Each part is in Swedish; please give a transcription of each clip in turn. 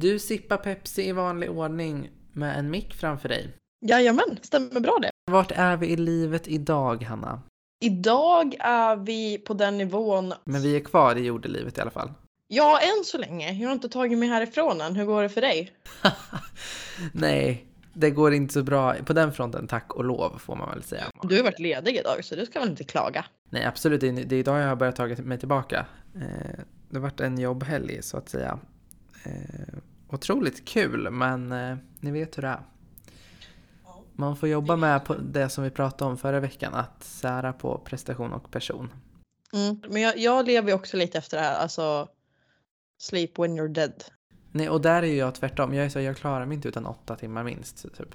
Du sippar Pepsi i vanlig ordning med en mick framför dig. Jajamän, stämmer bra det. Vart är vi i livet idag, Hanna? Idag är vi på den nivån. Men vi är kvar i jordelivet i alla fall. Ja, än så länge. Jag har inte tagit mig härifrån än. Hur går det för dig? Nej, det går inte så bra på den fronten, tack och lov får man väl säga. Du har varit ledig idag så du ska väl inte klaga? Nej, absolut. Det är, idag jag har börjat ta mig tillbaka. Eh, det har varit en jobbhelg så att säga. Otroligt kul, men eh, ni vet hur det är. Man får jobba med på det som vi pratade om förra veckan, att sära på prestation och person. Mm. Men jag, jag lever också lite efter det här, alltså sleep when you're dead. Nej, och där är ju jag tvärtom. Jag är så, jag klarar mig inte utan åtta timmar minst, typ.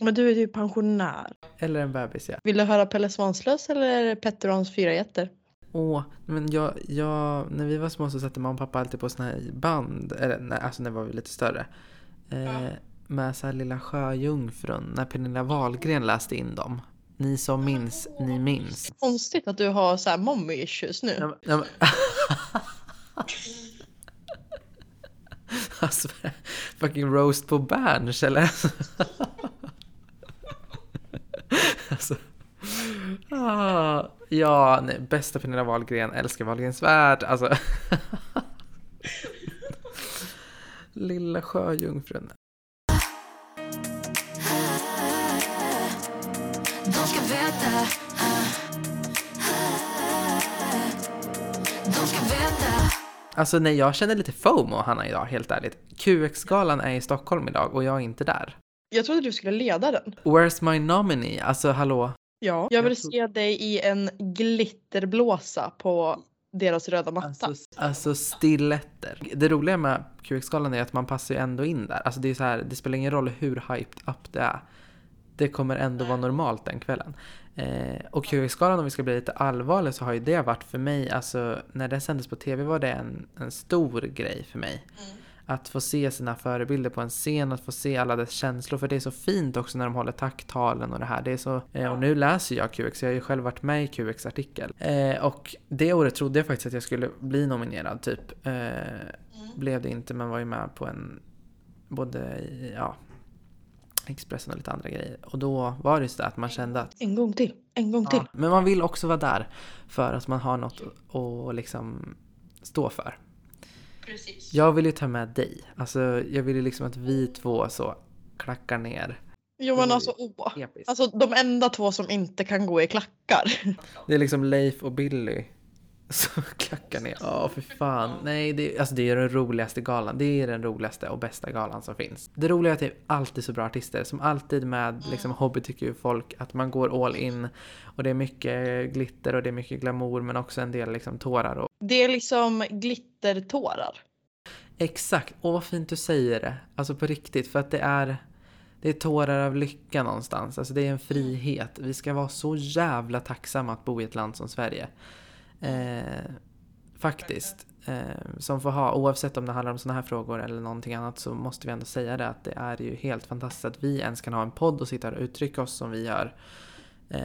Men du är ju pensionär. Eller en bebis, ja. Vill du höra Pelle Svanslös eller Petter och hans fyra jätter? Åh, men jag, jag, när vi var små så satte mamma och pappa alltid på såna här band, eller nej, alltså när vi var lite större. Eh, ja. Med så här Lilla Sjöjungfrun, när Pernilla Wahlgren läste in dem. Ni som minns, ni minns. Konstigt att du har så här mommy issues nu. Ja, ja, men... alltså, fucking roast på Berns eller? alltså. Ah, ja, nej, bästa Pernilla Wahlgren, älskar Wahlgrens värld. Alltså. Lilla sjöjungfrun. De ska veta. De ska veta. Alltså nej, jag känner lite FOMO Hanna idag, helt ärligt. QX-galan är i Stockholm idag och jag är inte där. Jag trodde du skulle leda den. Where's my nominee? Alltså hallå? Ja, jag vill se dig i en glitterblåsa på deras röda matta. Alltså, alltså stiletter. Det roliga med QX-galan är att man passar ju ändå in där. Alltså det är så här, det spelar ingen roll hur hyped up det är. Det kommer ändå vara normalt den kvällen. Eh, och QX-galan om vi ska bli lite allvarliga så har ju det varit för mig, alltså när det sändes på tv var det en, en stor grej för mig. Mm. Att få se sina förebilder på en scen, att få se alla dess känslor. För det är så fint också när de håller tacktalen och det här. Det är så, eh, och nu läser jag QX, jag har ju själv varit med i QX artikel. Eh, och det året trodde jag faktiskt att jag skulle bli nominerad typ. Eh, mm. Blev det inte men var ju med på en, både ja, Expressen och lite andra grejer. Och då var det just det att man kände att... En gång till, en gång till. Ja, men man vill också vara där för att man har något att liksom stå för. Precis. Jag vill ju ta med dig. Alltså jag vill ju liksom att vi två så klackar ner. Jo men alltså, åh. Alltså de enda två som inte kan gå i klackar. Det är liksom Leif och Billy så klackar ner. Ja, för fan. Nej, det, alltså det är den roligaste galan. Det är den roligaste och bästa galan som finns. Det roliga är att det är alltid så bra artister. Som alltid med liksom, hobbytycker-folk. Att man går all in. Och det är mycket glitter och det är mycket glamour men också en del liksom, tårar. Och... Det är liksom glittertårar. Exakt. Och vad fint du säger det. Alltså på riktigt. För att det är... Det är tårar av lycka någonstans. Alltså det är en frihet. Vi ska vara så jävla tacksamma att bo i ett land som Sverige. Eh, faktiskt. Eh, som får ha, oavsett om det handlar om sådana här frågor eller någonting annat så måste vi ändå säga det att det är ju helt fantastiskt att vi ens kan ha en podd och sitta och uttrycka oss som vi gör. Eh,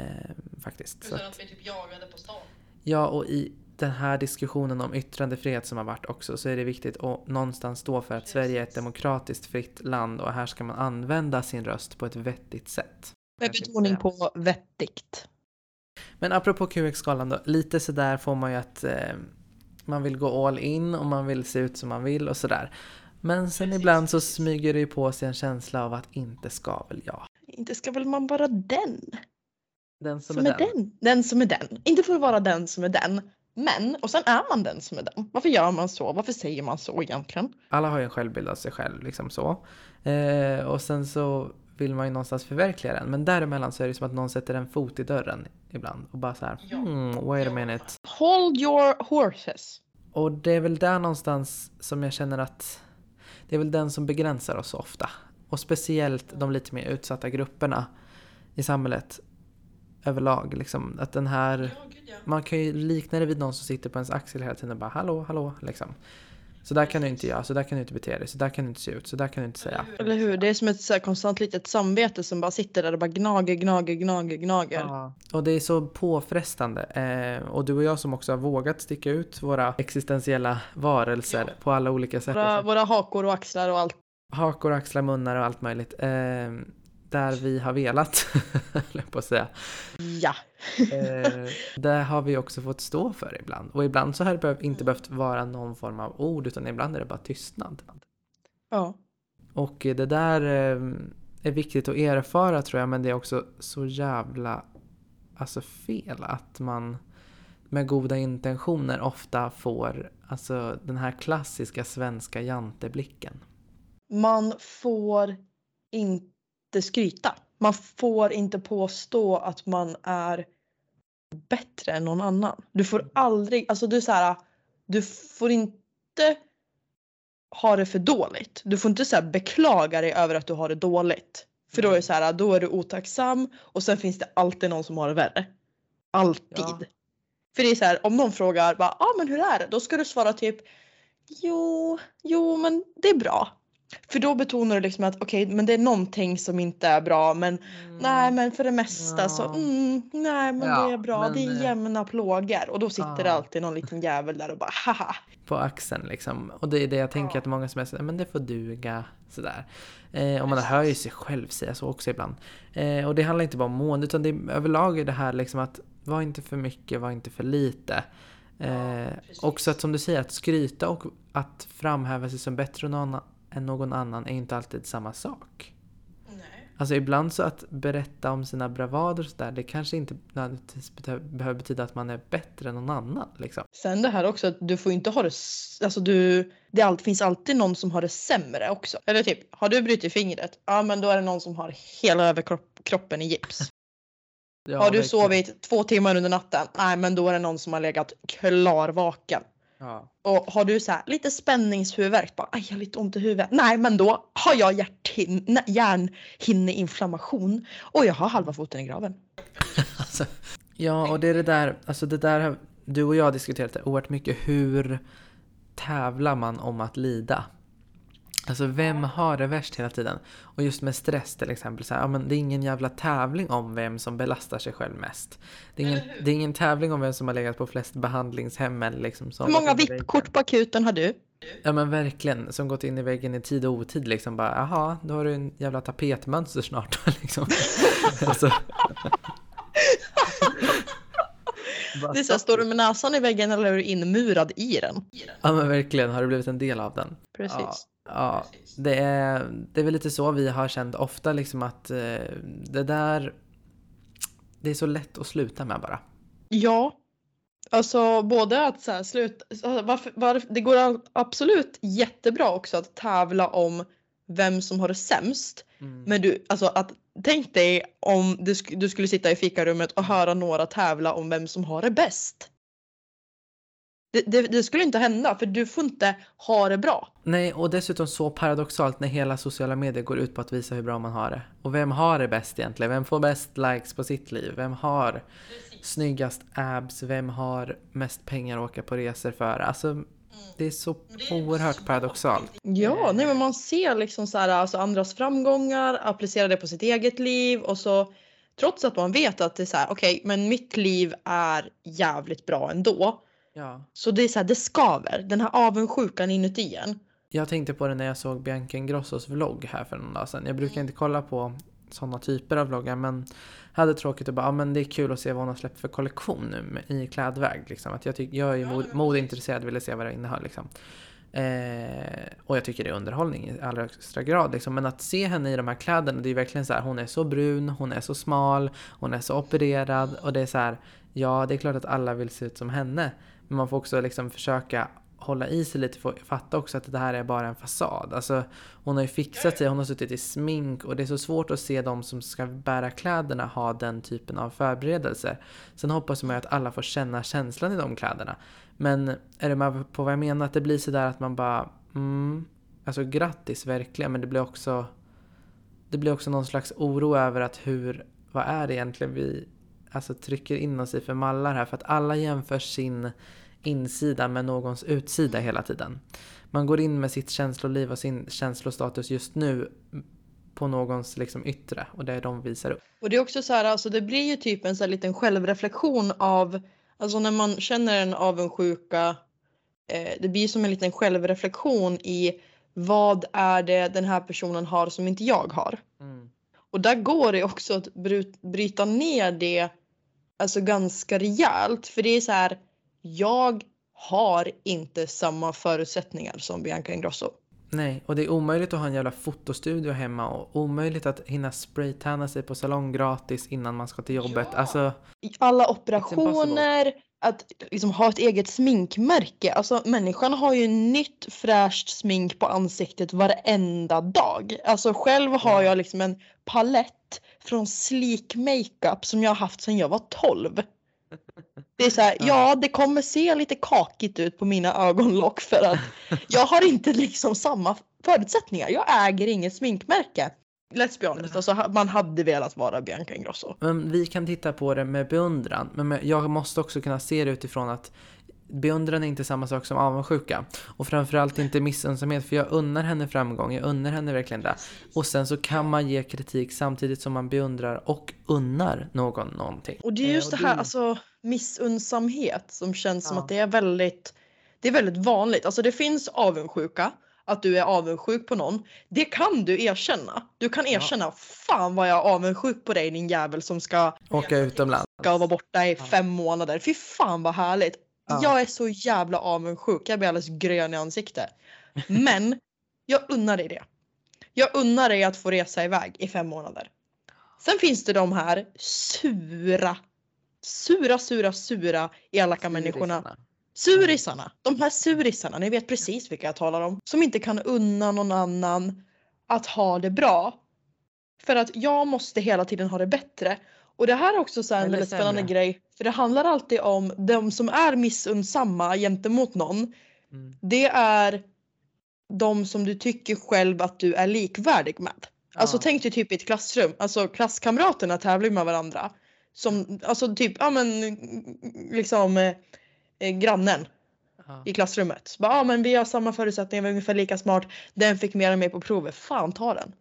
faktiskt. Utan att, att vi typ jagade på stan. Ja, och i den här diskussionen om yttrandefrihet som har varit också så är det viktigt att någonstans stå för att Precis. Sverige är ett demokratiskt fritt land och här ska man använda sin röst på ett vettigt sätt. Med betoning på vettigt. Men apropå QX-skalan då, lite sådär får man ju att eh, man vill gå all in och man vill se ut som man vill och sådär. Men sen Precis. ibland så smyger det ju på sig en känsla av att inte ska väl jag. Inte ska väl man vara den? Den som, som är, är den. den. Den som är den. Inte för att vara den som är den. Men, och sen är man den som är den. Varför gör man så? Varför säger man så egentligen? Alla har ju en självbild av sig själv, liksom så. Eh, och sen så vill man ju någonstans förverkliga den. Men däremellan så är det som att någon sätter en fot i dörren ibland och bara så här, hmm, wait a minute. Hold your horses. Och det är väl där någonstans som jag känner att det är väl den som begränsar oss ofta. Och speciellt de lite mer utsatta grupperna i samhället överlag. Liksom, att den här, man kan ju likna det vid någon som sitter på ens axel hela tiden och bara hallå, hallå, liksom. Så där kan du inte göra, så där kan du inte bete dig, så där kan du inte se ut, så där kan du inte säga. Eller hur? Det är som ett så här konstant litet samvete som bara sitter där och bara gnager, gnager, gnager, gnager. Ja. Och det är så påfrestande. Eh, och du och jag som också har vågat sticka ut våra existentiella varelser på alla olika sätt. Våra, våra hakor och axlar och allt. Hakor, axlar, munnar och allt möjligt. Eh, där vi har velat, på att säga. Ja. Eh, det har vi också fått stå för ibland. Och ibland så har det inte behövt vara någon form av ord utan ibland är det bara tystnad. Ja. Och det där eh, är viktigt att erfara tror jag men det är också så jävla alltså fel att man med goda intentioner ofta får alltså den här klassiska svenska janteblicken. Man får inte skryta. Man får inte påstå att man är bättre än någon annan. Du får aldrig, alltså du är så här, du får inte ha det för dåligt. Du får inte så beklaga dig över att du har det dåligt. För då är det så här, då är du otacksam och sen finns det alltid någon som har det värre. Alltid. Ja. För det är så här, om någon frågar bara, ah, men hur är det? Då ska du svara typ, jo, jo men det är bra. För då betonar du liksom att okej, men det är någonting som inte är bra men nej men för det mesta så Ja. mm, nej men Ja, det är bra, men, det är eh, jämna plågor och då sitter det ja. alltid någon liten jävel där och bara haha. på axeln liksom. Och det är det jag tänker att många som är sådär, men det får duga. Sådär. Eh, och man hör ju sig själv säga så också ibland. Eh, och det handlar inte bara om mående utan det är, överlag är det här liksom att var inte för mycket, var inte för lite. Eh, också att som du säger, att skryta och att framhäva sig som bättre än någon, än någon annan är inte alltid samma sak. Alltså ibland så att berätta om sina bravader och sådär, det kanske inte nödvändigtvis behöver betyda att man är bättre än någon annan. Liksom. Sen det här också att du får inte ha det, alltså du, det all, finns alltid någon som har det sämre också. Eller typ, har du brutit fingret? Ja men då är det någon som har hela överkroppen i gips. Ja, har du verkligen. sovit två timmar under natten? Nej men då är det någon som har legat klarvaken. Ja. Och har du så här lite spänningshuvudvärk, bara aj jag har lite ont i huvudet. Nej men då har jag hjärthin- hjärnhinneinflammation och jag har halva foten i graven. Alltså, ja, och det är det där, alltså det där har du och jag har diskuterat det oerhört mycket. Hur tävlar man om att lida? Alltså vem har det värst hela tiden? Och just med stress till exempel, så här, ja, men det är ingen jävla tävling om vem som belastar sig själv mest. Det är ingen, det är ingen tävling om vem som har legat på flest behandlingshem eller liksom som Hur många. VIP-kort på akuten har du? Ja men verkligen, som gått in i väggen i tid och otid liksom bara, jaha, då har du en jävla tapetmönster snart liksom. alltså. Det är så här, står du med näsan i väggen eller är du inmurad i den? Ja men verkligen, har du blivit en del av den? Precis. Ja, ja det, är, det är väl lite så vi har känt ofta liksom att eh, det där, det är så lätt att sluta med bara. Ja. Alltså både att så här, sluta, alltså, varför, varför, det går absolut jättebra också att tävla om vem som har det sämst. Men du, alltså att tänk dig om du, du skulle sitta i fikarummet och höra några tävla om vem som har det bäst. Det, det, det skulle inte hända för du får inte ha det bra. Nej, och dessutom så paradoxalt när hela sociala medier går ut på att visa hur bra man har det. Och vem har det bäst egentligen? Vem får bäst likes på sitt liv? Vem har snyggast abs? Vem har mest pengar att åka på resor för? Alltså, det är så oerhört paradoxalt. Ja, nej men man ser liksom så här, alltså andras framgångar, applicerar det på sitt eget liv och så trots att man vet att det är så här, okej, men mitt liv är jävligt bra ändå. Ja. Så det är så här, det skaver. Den här avundsjukan inuti en. Jag tänkte på det när jag såg Bianca Ingrossos vlogg här för någon dag sedan. Jag brukar inte kolla på sådana typer av vloggar men hade tråkigt och bara, ja men det är kul att se vad hon har släppt för kollektion nu i klädväg. Liksom. Att jag, tyck, jag är ju mod, modeintresserad ville se vad det innehöll. Liksom. Eh, och jag tycker det är underhållning i allra högsta grad. Liksom. Men att se henne i de här kläderna, det är verkligen så här, hon är så brun, hon är så smal, hon är så opererad och det är så här, ja det är klart att alla vill se ut som henne. Men man får också liksom försöka hålla i sig lite för fatta också att det här är bara en fasad. Alltså, hon har ju fixat sig, hon har suttit i smink och det är så svårt att se de som ska bära kläderna ha den typen av förberedelser. Sen hoppas man ju att alla får känna känslan i de kläderna. Men är du med på vad jag menar? Att det blir sådär att man bara, mm, alltså grattis verkligen, men det blir också det blir också någon slags oro över att hur, vad är det egentligen vi alltså, trycker in oss i för mallar här? För att alla jämför sin insida med någons utsida hela tiden. man går in med sitt känsloliv och sin känslostatus just nu på någons liksom yttre och det är de visar upp. Och det är också så här, alltså det blir ju typ en så här liten självreflektion av, alltså när man känner en avundsjuka, eh, det blir som en liten självreflektion i vad är det den här personen har som inte jag har. Mm. Och där går det också att bry- bryta ner det alltså ganska rejält. För det är så här, jag har inte samma förutsättningar som Bianca Ingrosso. Nej, och det är omöjligt att ha en jävla fotostudio hemma och omöjligt att hinna spraytanna sig på salong gratis innan man ska till jobbet. Ja. Alltså, alla operationer, att liksom ha ett eget sminkmärke. Alltså människan har ju nytt fräscht smink på ansiktet varenda dag. Alltså själv har Ja. jag liksom en palett från Sleek Makeup som jag har haft sedan jag var 12. Det är så här, Ja. det kommer se lite kakigt ut på mina ögonlock för att jag har inte liksom samma förutsättningar. Jag äger inget sminkmärke. Let's be honest, alltså, man hade velat vara Bianca Ingrosso. Men vi kan titta på det med beundran. Men jag måste också kunna se det utifrån att beundran är inte samma sak som avundsjuka. Och framförallt inte missunnsamhet, för jag unnar henne framgång. Jag unnar henne verkligen det. Och sen så kan man ge kritik samtidigt som man beundrar och unnar någon någonting. Och det är Eh, just och det här, alltså missunnsamhet som känns som Ja. att det är väldigt, det är väldigt vanligt. Alltså det finns avundsjuka, att du är avundsjuk på någon. Det kan du erkänna. Du kan Ja. erkänna, fan vad jag är avundsjuk på dig din jävel som ska, Åka utomlands. ska vara borta i Ja. fem månader. Fy fan vad härligt. Ja. Jag är så jävla avundsjuk, jag blir alldeles grön i ansiktet. Men jag unnar dig det. Jag unnar dig att få resa iväg i fem månader. Sen finns det de här sura, sura, sura, sura elaka människorna. Surisarna, de här surisarna, ni vet precis vilka jag talar om. Som inte kan unna någon annan att ha det bra. För att jag måste hela tiden ha det bättre. Och det här är också så en väldigt spännande grej. För det handlar alltid om de som är missunnsamma gentemot någon. Mm. Det är de som du tycker själv att du är likvärdig med. Alltså Ja. tänk dig typ i ett klassrum, alltså klasskamraterna tävlar med varandra. Som, alltså typ, ja men liksom eh, eh, grannen Ja. i klassrummet. Så Bara, ja men vi har samma förutsättningar, vi är ungefär lika smart. Den fick mer än mig på provet, fan ta den.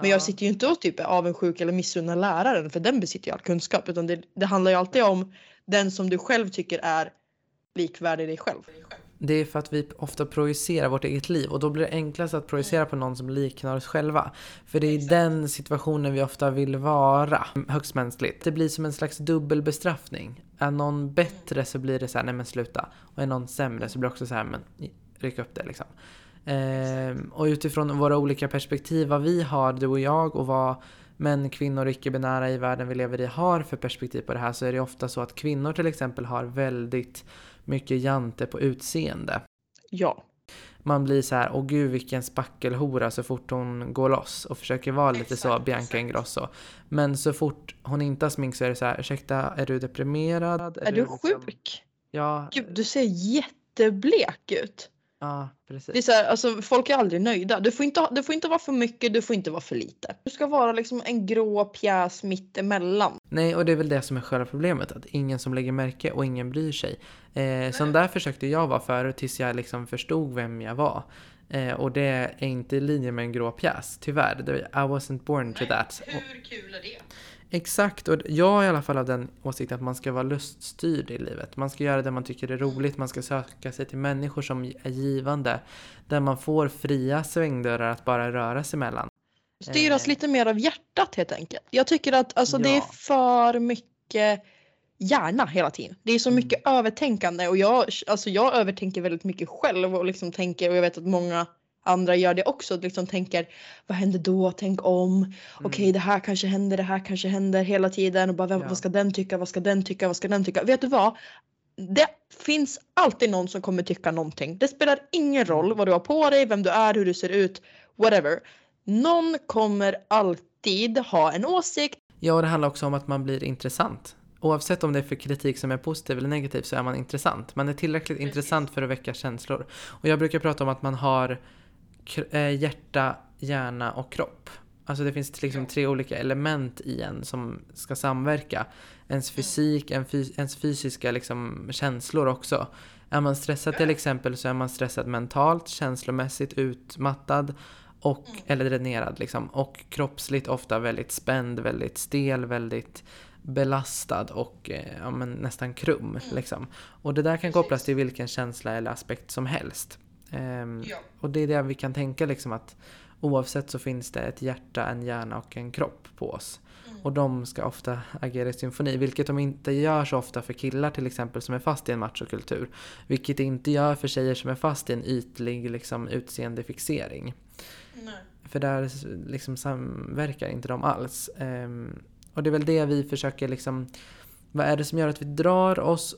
Men jag Ja. sitter ju inte och typ är avundsjuk eller missunnar läraren för den besitter ju all kunskap. Utan det, det handlar ju alltid om den som du själv tycker är likvärdig dig själv. Det är för att vi ofta projicerar vårt eget liv och då blir det enklast att projicera på någon som liknar oss själva. För det är i den situationen vi ofta vill vara, högst mänskligt. Det blir som en slags dubbelbestraffning. Är någon bättre så blir det så här, nej men sluta. Och är någon sämre så blir det också så här, men ryck upp det liksom. Ehm, och utifrån våra olika perspektiv, vad vi har, du och jag, och vad män, kvinnor och icke-binära i världen vi lever i har för perspektiv på det här så är det ofta så att kvinnor till exempel har väldigt mycket jante på utseende. Ja. Man blir så här, åh gud vilken spackelhora så fort hon går loss och försöker vara lite så Exakt, Bianca exakt. Ingrosso. Men så fort hon inte har smink så är det så här, ursäkta, är du deprimerad? Är du liksom- sjuk? Ja, Gud, du ser jätteblek ut. Ja, precis. Det är så här, alltså, folk är aldrig nöjda. Du får, inte, du får inte vara för mycket, du får inte vara för lite. Du ska vara liksom en grå pjäs mitt emellan. Nej, och det är väl det som är själva problemet. Att ingen som lägger märke och ingen bryr sig. Eh, så där försökte jag vara förut tills jag liksom förstod vem jag var. Eh, och det är inte i linje med en grå pjäs, tyvärr. I wasn't born to that. Och, Hur kul är det? Exakt, och jag är i alla fall av den åsikten att man ska vara luststyrd i livet. Man ska göra det man tycker är roligt, man ska söka sig till människor som är givande. Där man får fria svängdörrar att bara röra sig mellan. Styras Eh. lite mer av hjärtat helt enkelt. Jag tycker att alltså, det är Ja. för mycket hjärna hela tiden. Det är så Mm. mycket övertänkande och jag, alltså, jag övertänker väldigt mycket själv och liksom tänker och jag vet att många andra gör det också. Liksom tänker vad händer då? Tänk om. Okej det här kanske händer, det här kanske händer hela tiden och bara vem, Ja. vad ska den tycka, vad ska den tycka, vad ska den tycka? Vet du vad? Det finns alltid någon som kommer tycka någonting. Det spelar ingen roll vad du har på dig, vem du är, hur du ser ut, whatever. Någon kommer alltid ha en åsikt. Ja, och det handlar också om att man blir intressant. Oavsett om det är för kritik som är positiv eller negativ så är man intressant. Man är tillräckligt Precis. intressant för att väcka känslor. Och jag brukar prata om att man har hjärta, hjärna och kropp. Alltså det finns liksom tre olika element i en som ska samverka. Ens fysik, en fys ens fysiska liksom känslor också. Är man stressad till exempel så är man stressad mentalt, känslomässigt utmattad och, eller dränerad liksom. Och kroppsligt ofta väldigt spänd, väldigt stel, väldigt belastad och eh, ja, nästan krum. Liksom. Och det där kan kopplas till vilken känsla eller aspekt som helst. Ehm, Ja. Och det är det vi kan tänka liksom att oavsett så finns det ett hjärta, en hjärna och en kropp på oss. Och de ska ofta agera i symfoni, vilket de inte gör så ofta för killar till exempel som är fast i en machokultur. Vilket det inte gör för tjejer som är fast i en ytlig liksom, utseendefixering. Nej. För där liksom samverkar inte de alls. Ehm, och det är väl det vi försöker liksom... Vad är det som gör att vi drar oss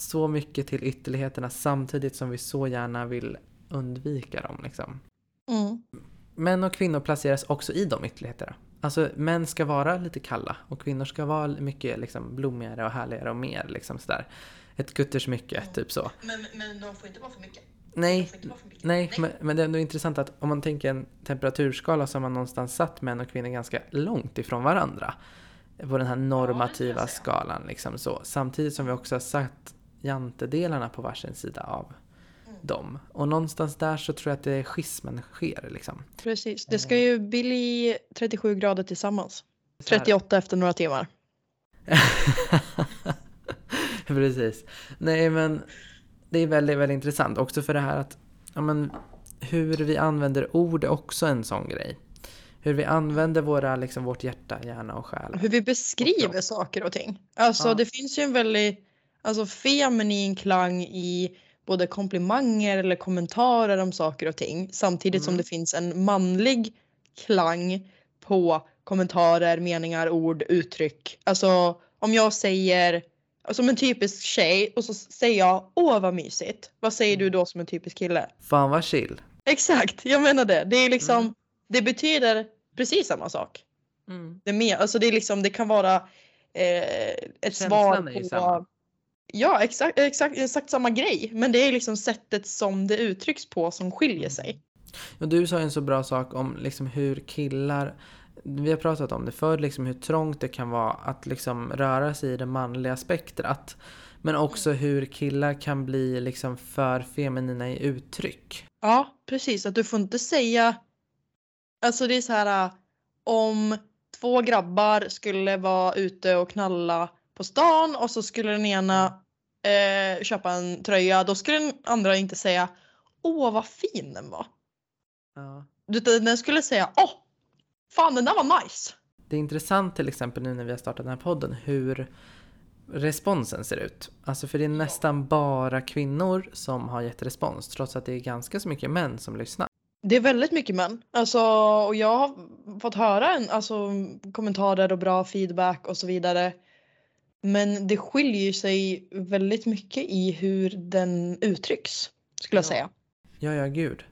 så mycket till ytterligheterna samtidigt som vi så gärna vill undvika dem liksom? Mm. Män och kvinnor placeras också i de ytterligheterna. Alltså män ska vara lite kalla och kvinnor ska vara mycket liksom, blommigare och härligare och mer liksom sådär. Ett kuttersmycke, typ så. Men, men de får inte vara för mycket. Nej, mycket. nej, Men, det är ändå intressant att om man tänker en temperaturskala så har man någonstans satt män och kvinnor ganska långt ifrån varandra. På den här normativa säga. skalan liksom så. Samtidigt som vi också har satt jantedelarna på varsin sida av Mm. dem. Och någonstans där så tror jag att det är schismen sker liksom. Precis. Det ska ju bli 37 grader tillsammans. Så här- 38 efter några timmar. Precis. Nej men det är väldigt, väldigt intressant också för det här att ja, men, hur vi använder ord är också en sån grej. Hur vi använder våra, liksom, vårt hjärta, hjärna och själ. Hur vi beskriver saker och ting. Alltså Ja. det finns ju en väldigt alltså, feminin klang i både komplimanger eller kommentarer om saker och ting. Samtidigt som Mm. det finns en manlig klang på kommentarer, meningar, ord, uttryck. Alltså om jag säger som en typisk tjej och så säger jag åh vad mysigt. Vad säger du då som en typisk kille? Fan vad chill. Exakt, jag menar det. Det är liksom, Mm. det betyder precis samma sak. Det, är mer, alltså det, är liksom, det kan vara eh, ett Känslan svar på... Ja, exakt, exakt, exakt samma grej. Men det är liksom sättet som det uttrycks på som skiljer sig. Och du sa en så bra sak om liksom hur killar, vi har pratat om det förr, liksom hur trångt det kan vara att liksom röra sig i det manliga spektrat. Men också hur killar kan bli liksom för feminina i uttryck. Ja, precis. Att du får inte säga... Alltså det är så här äh, om två grabbar skulle vara ute och knalla på stan och så skulle den ena eh, köpa en tröja. Då skulle den andra inte säga Åh vad fin den var. Ja. Utan den skulle säga Åh! Fan den där var nice. Det är intressant till exempel nu när vi har startat den här podden hur responsen ser ut. Alltså för det är nästan bara kvinnor som har gett respons trots att det är ganska så mycket män som lyssnar. Det är väldigt mycket män. Alltså, och jag har fått höra en, alltså, kommentarer och bra feedback och så vidare. Men det skiljer sig väldigt mycket i hur den uttrycks. Skulle jag Ja. säga. Ja, ja, gud.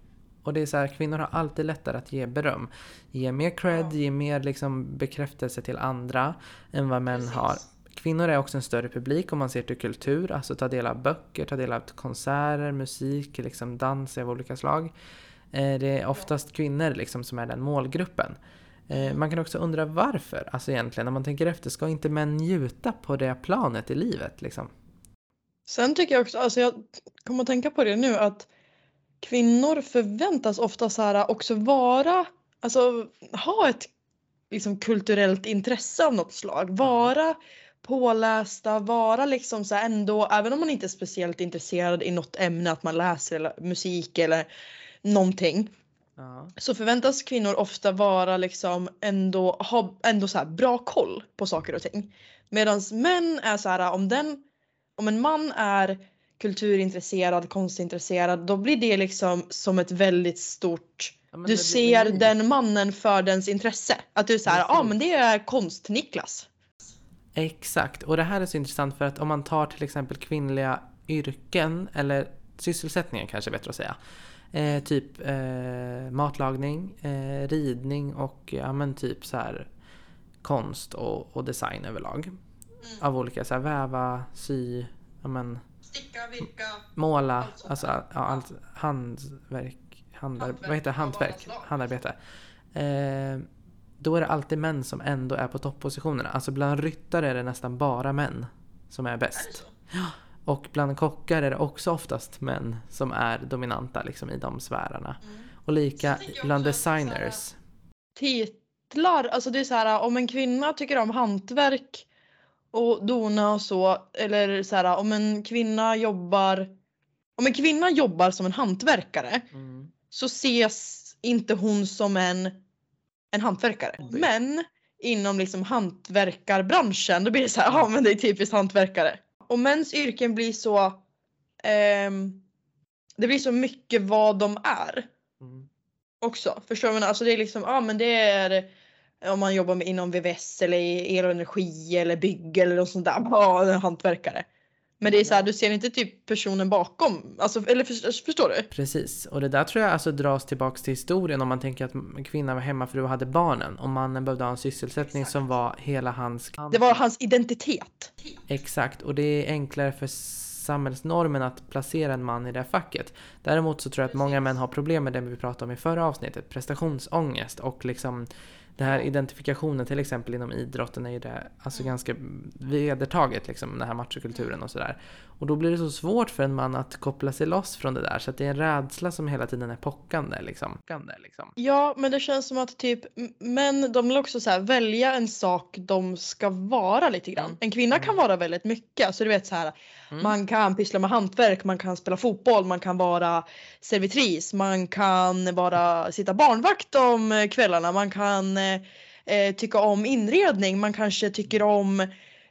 Och det är så här, kvinnor har alltid lättare att ge beröm. Ge mer cred, ge mer liksom bekräftelse till andra än vad män har. Kvinnor är också en större publik om man ser till kultur, alltså ta del av böcker, ta del av konserter, musik, liksom dans av olika slag. Eh, Det är oftast kvinnor liksom som är den målgruppen. Eh, Man kan också undra varför, alltså egentligen, när man tänker efter, ska inte män njuta på det planet i livet liksom? Sen tycker jag också, alltså jag kommer att tänka på det nu att kvinnor förväntas ofta så här också vara, alltså ha ett liksom kulturellt intresse av något slag. Vara pålästa, vara liksom så här ändå, även om man inte är speciellt intresserad i något ämne, att man läser eller musik eller någonting. Ja. Så förväntas kvinnor ofta vara liksom ändå, ha ändå så här bra koll på saker och ting. Medan män är så här om den, om en man är kulturintresserad, konstintresserad, då blir det liksom som ett väldigt stort Ja, du det ser unik. den mannen för dens intresse. Att du är såhär, ja ah, men det är konst-Niklas. Exakt, och det här är så intressant för att om man tar till exempel kvinnliga yrken, eller sysselsättningar kanske är bättre att säga. Eh, typ eh, matlagning, eh, ridning och ja men typ så här konst och, och design överlag. Av olika, så här väva, sy, ja men Sticka, virka. måla, Allt alltså ja, allt hantverk, handar, Hantverk vad heter hantverk, handarbete. Eh, då är det alltid män som ändå är på toppositionerna. Alltså bland ryttare är det nästan bara män som är bäst. Ja. Och bland kockar är det också oftast män som är dominanta liksom, i de sfärerna. Mm. Och lika bland designers. Titlar, alltså det är så här om en kvinna tycker om hantverk och dona och så eller så här om en kvinna jobbar om en kvinna jobbar som en hantverkare Mm. så ses inte hon som en, en hantverkare. Hobby. Men inom liksom hantverkarbranschen då blir det så här, ja men det är typiskt hantverkare. Och mäns yrken blir så, ehm, det blir så mycket vad de är Mm. också. Förstår du? Alltså det är liksom, ja men det är om man jobbar med, inom VVS eller el och energi eller bygg eller något sånt där. Ja, en hantverkare. Men det är så här, du ser inte typ personen bakom. Alltså, eller för, förstår du? Precis, och det där tror jag alltså dras tillbaks till historien om man tänker att kvinnan var hemmafru och hade barnen och mannen behövde ha en sysselsättning som var hela hans... Det var hans identitet. Exakt, och det är enklare för samhällsnormen att placera en man i det här facket. Däremot så tror jag att många män har problem med det vi pratade om i förra avsnittet, prestationsångest och liksom det här identifikationen till exempel inom idrotten är ju det alltså ganska vedertaget liksom den här machokulturen och sådär. Och då blir det så svårt för en man att koppla sig loss från det där så att det är en rädsla som hela tiden är pockande liksom. Liksom. Ja, men det känns som att typ män de vill också så här, välja en sak de ska vara lite grann. Mm. En kvinna kan vara väldigt mycket. Alltså du vet så här, Mm. man kan pyssla med hantverk, man kan spela fotboll, man kan vara servitris, man kan vara sitta barnvakt om eh, kvällarna, man kan eh, eh, tycka om inredning, man kanske tycker om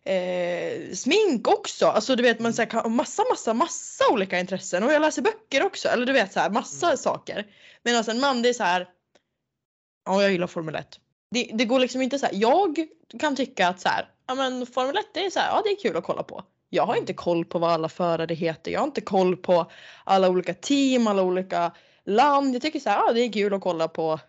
eh, smink också. Alltså du vet man så här, kan ha massa massa massa olika intressen och jag läser böcker också. Eller du vet så här massa Mm. saker. Medan en man det är så här. Ja jag gillar Formel 1. Det, det går liksom inte så här. Jag kan tycka att så här. Ja men Formel 1 det är så här. Ja det är kul att kolla på. Jag har inte koll på vad alla förare heter. Jag har inte koll på alla olika team, alla olika land. Jag tycker så här. Ja det är kul att kolla på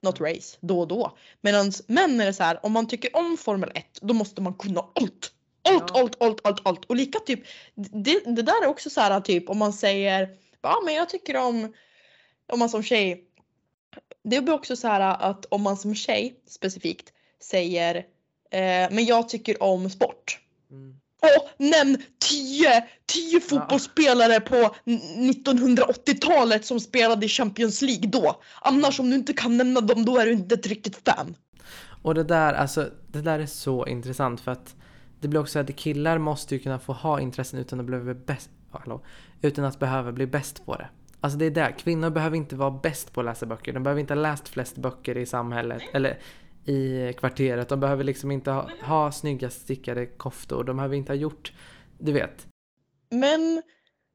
något race då och då. Medan män är det så här. Om man tycker om Formel 1 då måste man kunna allt. Allt, Ja. allt, allt, allt, allt. Och lika typ. Det, det där är också så här typ om man säger. Ja men jag tycker om. Om man som tjej. Det blir också så här att om man som tjej specifikt säger. Eh, men jag tycker om sport. Mm. Åh, nämn 10 10 fotbollsspelare på n- 1980-talet som spelade i Champions League då. Annars om du inte kan nämna dem då är du inte ett riktigt fan. Och det där, alltså, det där är så intressant för att det blir också att killar måste ju kunna få ha intressen utan att bli bäst, hallå, utan att behöva bli bäst på det. Alltså det är det, kvinnor behöver inte vara bäst på att läsa böcker. De behöver inte ha läst flest böcker i samhället eller i kvarteret. De behöver liksom inte ha, ha snygga stickade koftor. De behöver inte ha gjort, du vet. Men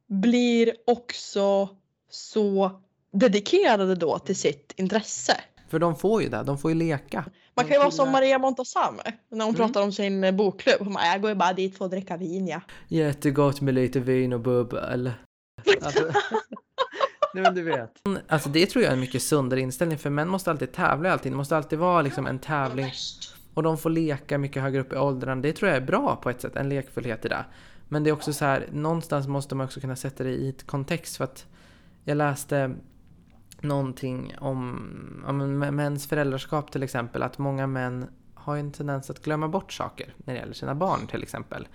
blir också så dedikerade då till sitt intresse. För de får ju det, de får ju leka. Man kan ju vara som Maria Montazami när hon Mm. pratar om sin eh, bokklubb. Hon bara, jag går ju bara dit för att dricka vin ja. Jättegott med lite vin och bubbel. Alltså, nej men du vet. Alltså det tror jag är en mycket sundare inställning för män måste alltid tävla i allting. Det måste alltid vara liksom en tävling. Och de får leka mycket högre upp i åldrarna. Det tror jag är bra på ett sätt, en lekfullhet i det. Men det är också så här, någonstans måste man också kunna sätta det i ett kontext för att jag läste någonting om, om mäns föräldraskap till exempel. Att många män har ju en tendens att glömma bort saker när det gäller sina barn till exempel.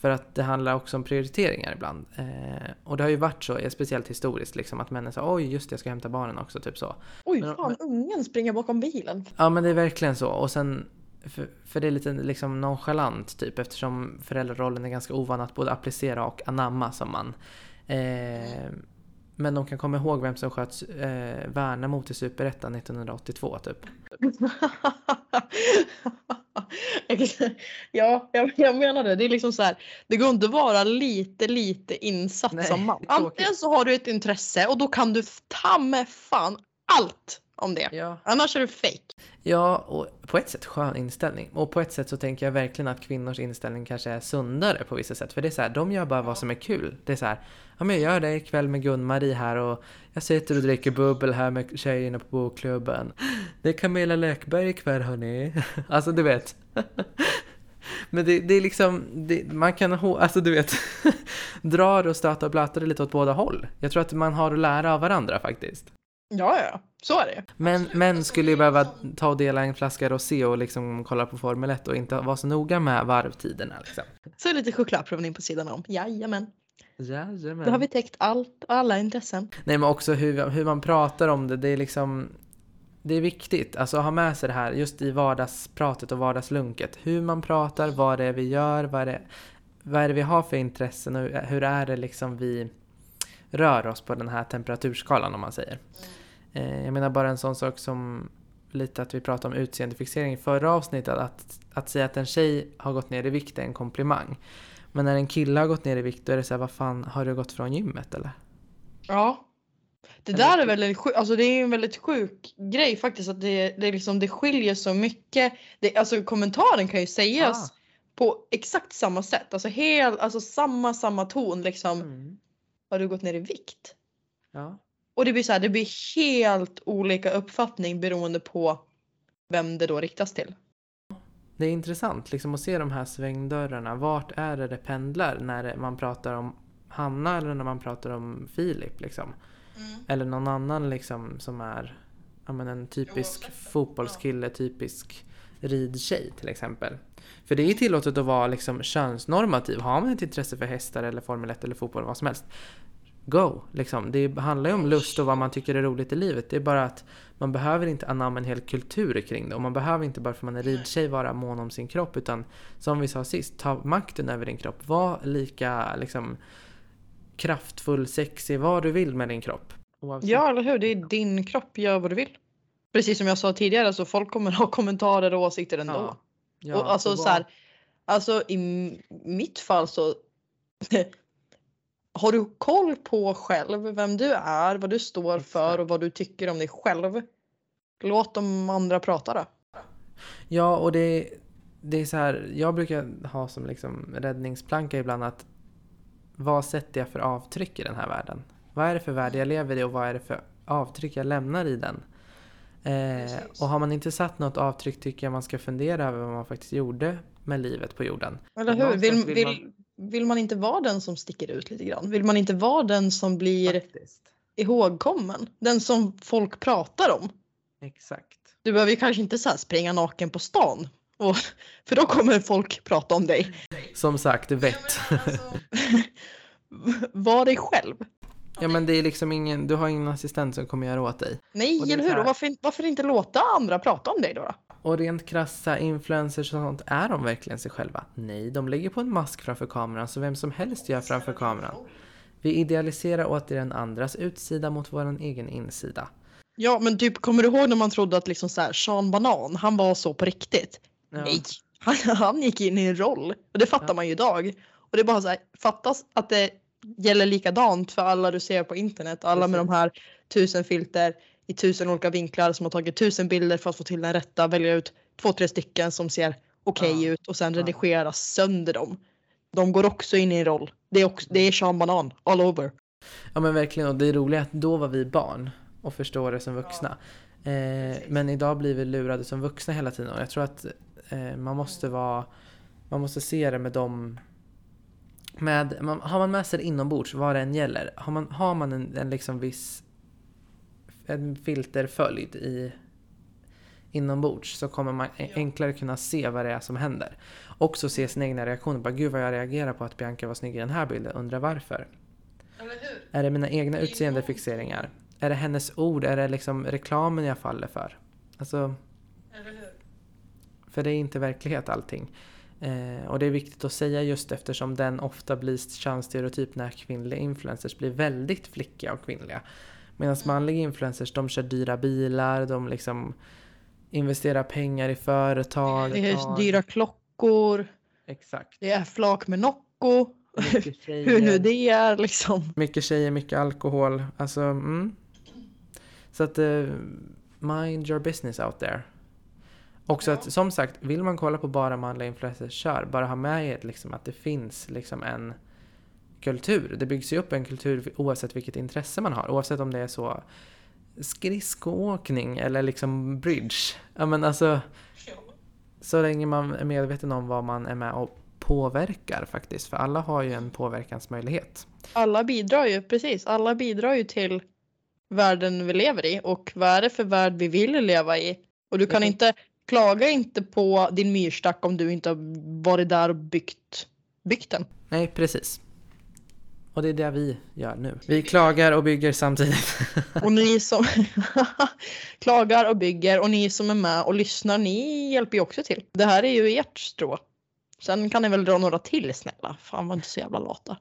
För att det handlar också om prioriteringar ibland. Eh, och det har ju varit så, speciellt historiskt, liksom, att männen sa oj just det, jag ska hämta barnen också, typ så. Oj Men- fan, ungen springer bakom bilen. Ja men det är verkligen så. Och sen, för, för det är lite liksom nonchalant typ eftersom föräldrarollen är ganska ovan att både applicera och anamma som man. Eh, men de kan komma ihåg vem som sköt eh, Värnamo till Superettan 1982 typ. ja, jag, jag menar det. Det är liksom så här. Det går inte att vara lite, lite insatt Nej, som man. Antingen så har du ett intresse och då kan du ta med fan allt om det. Ja. Annars är du fake. Ja, och på ett sätt skön inställning. Och på ett sätt så tänker jag verkligen att kvinnors inställning kanske är sundare på vissa sätt. För det är så här, de gör bara vad som är kul. Det är så här, ja men jag gör det ikväll med Gun-Marie här och jag sitter och dricker bubbel här med tjejerna på bokklubben. Det är Camilla Läckberg ikväll hörni. Alltså du vet. Men det, det är liksom, det, man kan alltså du vet, dra det och stöta och blöta det lite åt båda håll. Jag tror att man har att lära av varandra faktiskt. Ja, ja, så är det. Men män skulle ju behöva ta och dela en flaska rosé och liksom kolla på Formel 1 och inte vara så noga med varvtiderna. Liksom. Så lite chokladprovning på sidan om. Jajamän. Jajamän. Då har vi täckt allt och alla intressen. Nej men också hur, hur man pratar om det, det är liksom det är viktigt, alltså att ha med sig det här just i vardagspratet och vardagslunket. Hur man pratar, vad det är vi gör, vad det, vad är det vi har för intressen och hur är det liksom vi rör oss på den här temperaturskalan om man säger. Eh, jag menar bara en sån sak som lite att vi pratade om utseendefixering i förra avsnittet, att, att säga att en tjej har gått ner i vikt är en komplimang. Men när en kille har gått ner i vikt då är det så här, vad fan, har du gått från gymmet eller? Ja. Det där är väldigt sjuk, alltså det är en väldigt sjuk grej faktiskt att det, det, liksom, det skiljer så mycket. Det, alltså kommentaren kan ju sägas Ah. på exakt samma sätt, alltså, hel, alltså samma samma ton liksom. Mm. Har du gått ner i vikt? Ja. Och det blir så här, det blir helt olika uppfattning beroende på vem det då riktas till. Det är intressant liksom att se de här svängdörrarna. Vart är det det pendlar när man pratar om Hanna eller när man pratar om Filip liksom? Eller någon annan liksom som är ja, men en typisk fotbollskille, typisk ridtjej till exempel. För det är tillåtet att vara liksom könsnormativ. Har man ett intresse för hästar eller Formel 1 eller fotboll, vad som helst. Go! Liksom. Det handlar ju om lust och vad man tycker är roligt i livet. Det är bara att man behöver inte anamma en hel kultur kring det. Och man behöver inte bara för man är ridtjej vara mån om sin kropp. Utan som vi sa sist, ta makten över din kropp. Var lika liksom, kraftfull, sexig, vad du vill med din kropp. Oavsett. Ja eller hur, det är din kropp, gör vad du vill. Precis som jag sa tidigare så folk kommer ha kommentarer och åsikter ändå. Ja. Ja, och alltså så här, alltså i mitt fall så har du koll på själv vem du är, vad du står för och vad du tycker om dig själv. Låt de andra prata då. Ja, och det, det är så här, jag brukar ha som liksom räddningsplanka ibland att vad sätter jag för avtryck i den här världen? Vad är det för värld jag lever i och vad är det för avtryck jag lämnar i den? Eh, och har man inte satt något avtryck tycker jag man ska fundera över vad man faktiskt gjorde med livet på jorden. Eller hur? Vill, vill, vill vill, man inte vara den som sticker ut lite grann? Vill man inte vara den som blir Faktiskt. ihågkommen? Den som folk pratar om? Exakt. Du behöver ju kanske inte så här springa naken på stan. Och, för då kommer folk prata om dig. Som sagt, vett. Var dig själv. ja men det är liksom ingen, du har ingen assistent som kommer göra åt dig. Nej, eller hur? här- Och varför, varför inte låta andra prata om dig då? då? Och rent krassa influencers och sånt, är de verkligen sig själva? Nej, de lägger på en mask framför kameran så vem som helst gör framför kameran. Vi idealiserar återigen andras utsida mot vår egen insida. Ja, men typ kommer du ihåg när man trodde att liksom så här, Sean Banan, han var så på riktigt? Ja. Nej, han, han gick in i en roll. Och det fattar Ja. man ju idag. Och det är bara så här, fattas att det gäller likadant för alla du ser på internet. Alla med de Precis. här tusen filter i tusen olika vinklar som har tagit tusen bilder för att få till den rätta. Välja ut två, tre stycken som ser okej Ja. ut och sen Ja. redigera sönder dem. De går också in i en roll. Det är, också, det är Sean Banan all over. Ja men verkligen, och det roliga är att då var vi barn och förstår det som vuxna. Eh, men idag blir vi lurade som vuxna hela tiden och jag tror att eh, man måste vara, man måste se det med dem med, man, har man med sig det inombords, vad det än gäller, har man, har man en, en liksom viss en filterföljd i inombords så kommer man enklare kunna se vad det är som händer. Också se sina egna reaktioner. Bara, Gud vad jag reagerar på att Bianca var snygg i den här bilden, undrar varför. Är det mina egna utseendefixeringar? Är det hennes ord? Är det liksom reklamen jag faller för? Alltså, för det är inte verklighet allting. Eh, och det är viktigt att säga just eftersom den ofta blir könsstereotyp när kvinnliga influencers blir väldigt flickiga och kvinnliga. Medan manliga influencers de kör dyra bilar, de liksom investerar pengar i företag. Det är dyra klockor. Exakt. Det är flak med Nocco. Hur nu det är liksom. Mycket tjejer, mycket alkohol. Alltså, mm. Så att, eh, mind your business out there. Också att, som sagt, vill man kolla på bara manliga influencers, kör. Bara ha med er liksom, att det finns liksom en kultur. Det byggs ju upp en kultur oavsett vilket intresse man har. Oavsett om det är så skridskoåkning eller liksom bridge. Ja men alltså, så länge man är medveten om vad man är med och påverkar faktiskt. För alla har ju en påverkansmöjlighet. Alla bidrar ju, precis. Alla bidrar ju till världen vi lever i och vad är det för värld vi vill leva i. Och du kan Mhm. inte, klaga inte på din myrstack om du inte har varit där och byggt, byggt den. Nej, precis. Och det är det vi gör nu. Vi klagar och bygger samtidigt. Och ni som klagar och bygger och ni som är med och lyssnar, ni hjälper ju också till. Det här är ju ert strå. Sen kan ni väl dra några till snälla. Fan var inte så jävla lata.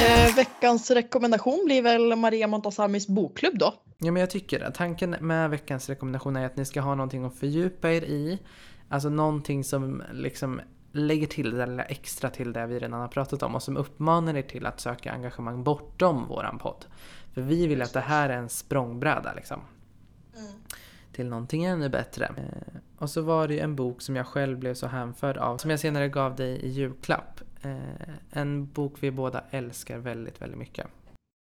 Eh, veckans rekommendation blir väl Maria Montasamis bokklubb då. Ja, men jag tycker det. Tanken med veckans rekommendation är att ni ska ha någonting att fördjupa er i. Alltså någonting som liksom lägger till det lilla extra till det vi redan har pratat om och som uppmanar er till att söka engagemang bortom våran podd. För vi vill att det här är en språngbräda liksom. Till någonting ännu bättre. Eh, och så var det ju en bok som jag själv blev så hänförd av, som jag senare gav dig i julklapp. Eh, en bok vi båda älskar väldigt, väldigt mycket.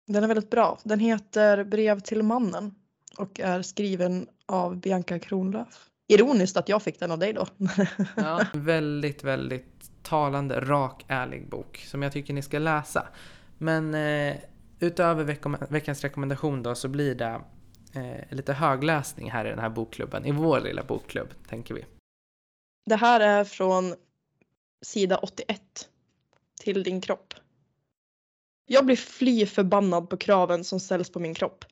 Den är väldigt bra. Den heter Brev till mannen och är skriven av Bianca Kronlöf. Ironiskt att jag fick den av dig då. Ja. Väldigt, väldigt talande, rak, ärlig bok som jag tycker ni ska läsa. Men eh, utöver veckom- veckans rekommendation då så blir det eh, lite högläsning här i den här bokklubben, i vår lilla bokklubb, tänker vi. Det här är från sida 81. Till din kropp. Jag blir fly förbannad på kraven som ställs på min kropp.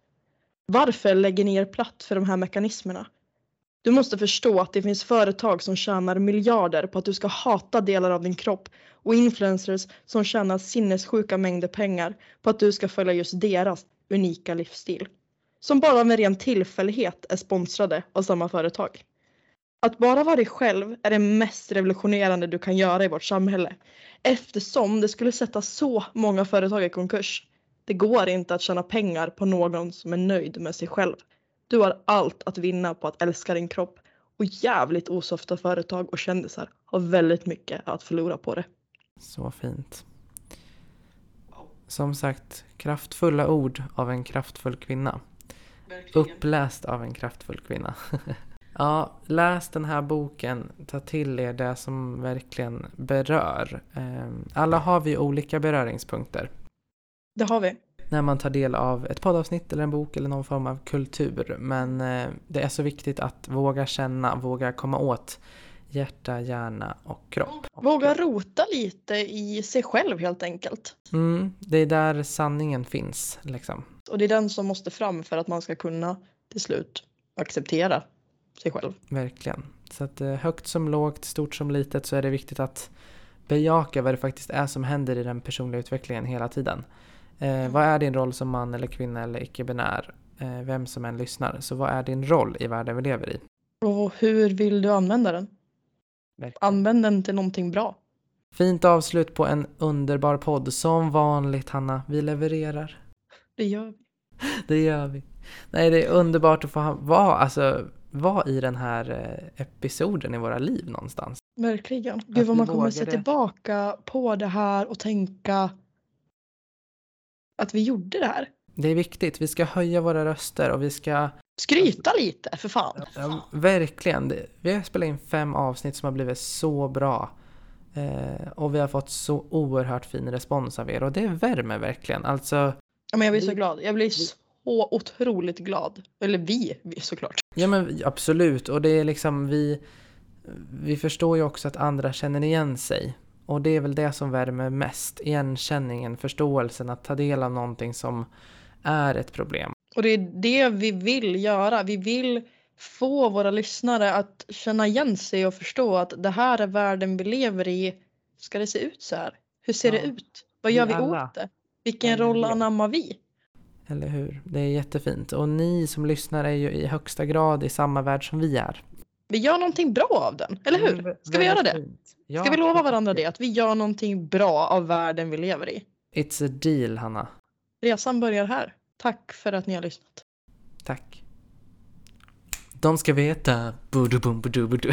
Varför lägger ni er platt för de här mekanismerna? Du måste förstå att det finns företag som tjänar miljarder på att du ska hata delar av din kropp och influencers som tjänar sinnessjuka mängder pengar på att du ska följa just deras unika livsstil. Som bara av en ren tillfällighet är sponsrade av samma företag. Att bara vara dig själv är det mest revolutionerande du kan göra i vårt samhälle. Eftersom det skulle sätta så många företag i konkurs. Det går inte att tjäna pengar på någon som är nöjd med sig själv. Du har allt att vinna på att älska din kropp. Och jävligt osofta företag och kändisar har väldigt mycket att förlora på det. Så fint. Som sagt, kraftfulla ord av en kraftfull kvinna. Uppläst av en kraftfull kvinna. ja, läs den här boken. Ta till er det som verkligen berör. Ehm, Alla har vi olika beröringspunkter. Det har vi. när man tar del av ett poddavsnitt eller en bok eller någon form av kultur. Men eh, det är så viktigt att våga känna, våga komma åt hjärta, hjärna och kropp. Våga rota lite i sig själv helt enkelt. Mm, det är där sanningen finns, liksom. Och det är den som måste fram för att man ska kunna till slut acceptera sig själv. Verkligen. Så att eh, högt som lågt, stort som litet så är det viktigt att bejaka vad det faktiskt är som händer i den personliga utvecklingen hela tiden. Eh, vad är din roll som man eller kvinna eller icke-binär? Eh, vem som än lyssnar. Så vad är din roll i världen vi lever i? Och hur vill du använda den? Verkligen. Använd den till någonting bra. Fint avslut på en underbar podd. Som vanligt Hanna, vi levererar. Det gör vi. Det gör vi. Nej, det är underbart att få ha- vara, alltså, vara i den här eh, episoden i våra liv någonstans. Verkligen. Att Gud vad man kommer se vågade. tillbaka på det här och tänka att vi gjorde det här. Det är viktigt, vi ska höja våra röster och vi ska Skryta lite för fan. Ja, verkligen. Vi har spelat in fem avsnitt som har blivit så bra. Eh, och vi har fått så oerhört fin respons av er och det värmer verkligen. Alltså, Ja, men jag blir så glad. Jag blir så otroligt glad. Eller vi, vi såklart. ja men absolut. Och det är liksom vi, vi förstår ju också att andra känner igen sig. Och det är väl det som värmer mest. Igenkänningen, förståelsen, att ta del av någonting som är ett problem. Och det är det vi vill göra. Vi vill få våra lyssnare att känna igen sig och förstå att det här är världen vi lever i. Ska det se ut så här? Hur ser Ja. det ut? Vad gör Vi vi åt det? Vilken roll anammar vi? Eller hur? Det är jättefint. Och ni som lyssnar är ju i högsta grad i samma värld som vi är. Vi gör någonting bra av den, eller hur? Mm, Ska vi göra det? Ska vi lova varandra det? Att vi gör någonting bra av världen vi lever i. It's a deal, Hanna. Resan börjar här. Tack för att ni har lyssnat. Tack. De ska veta. Budu bum budu budu.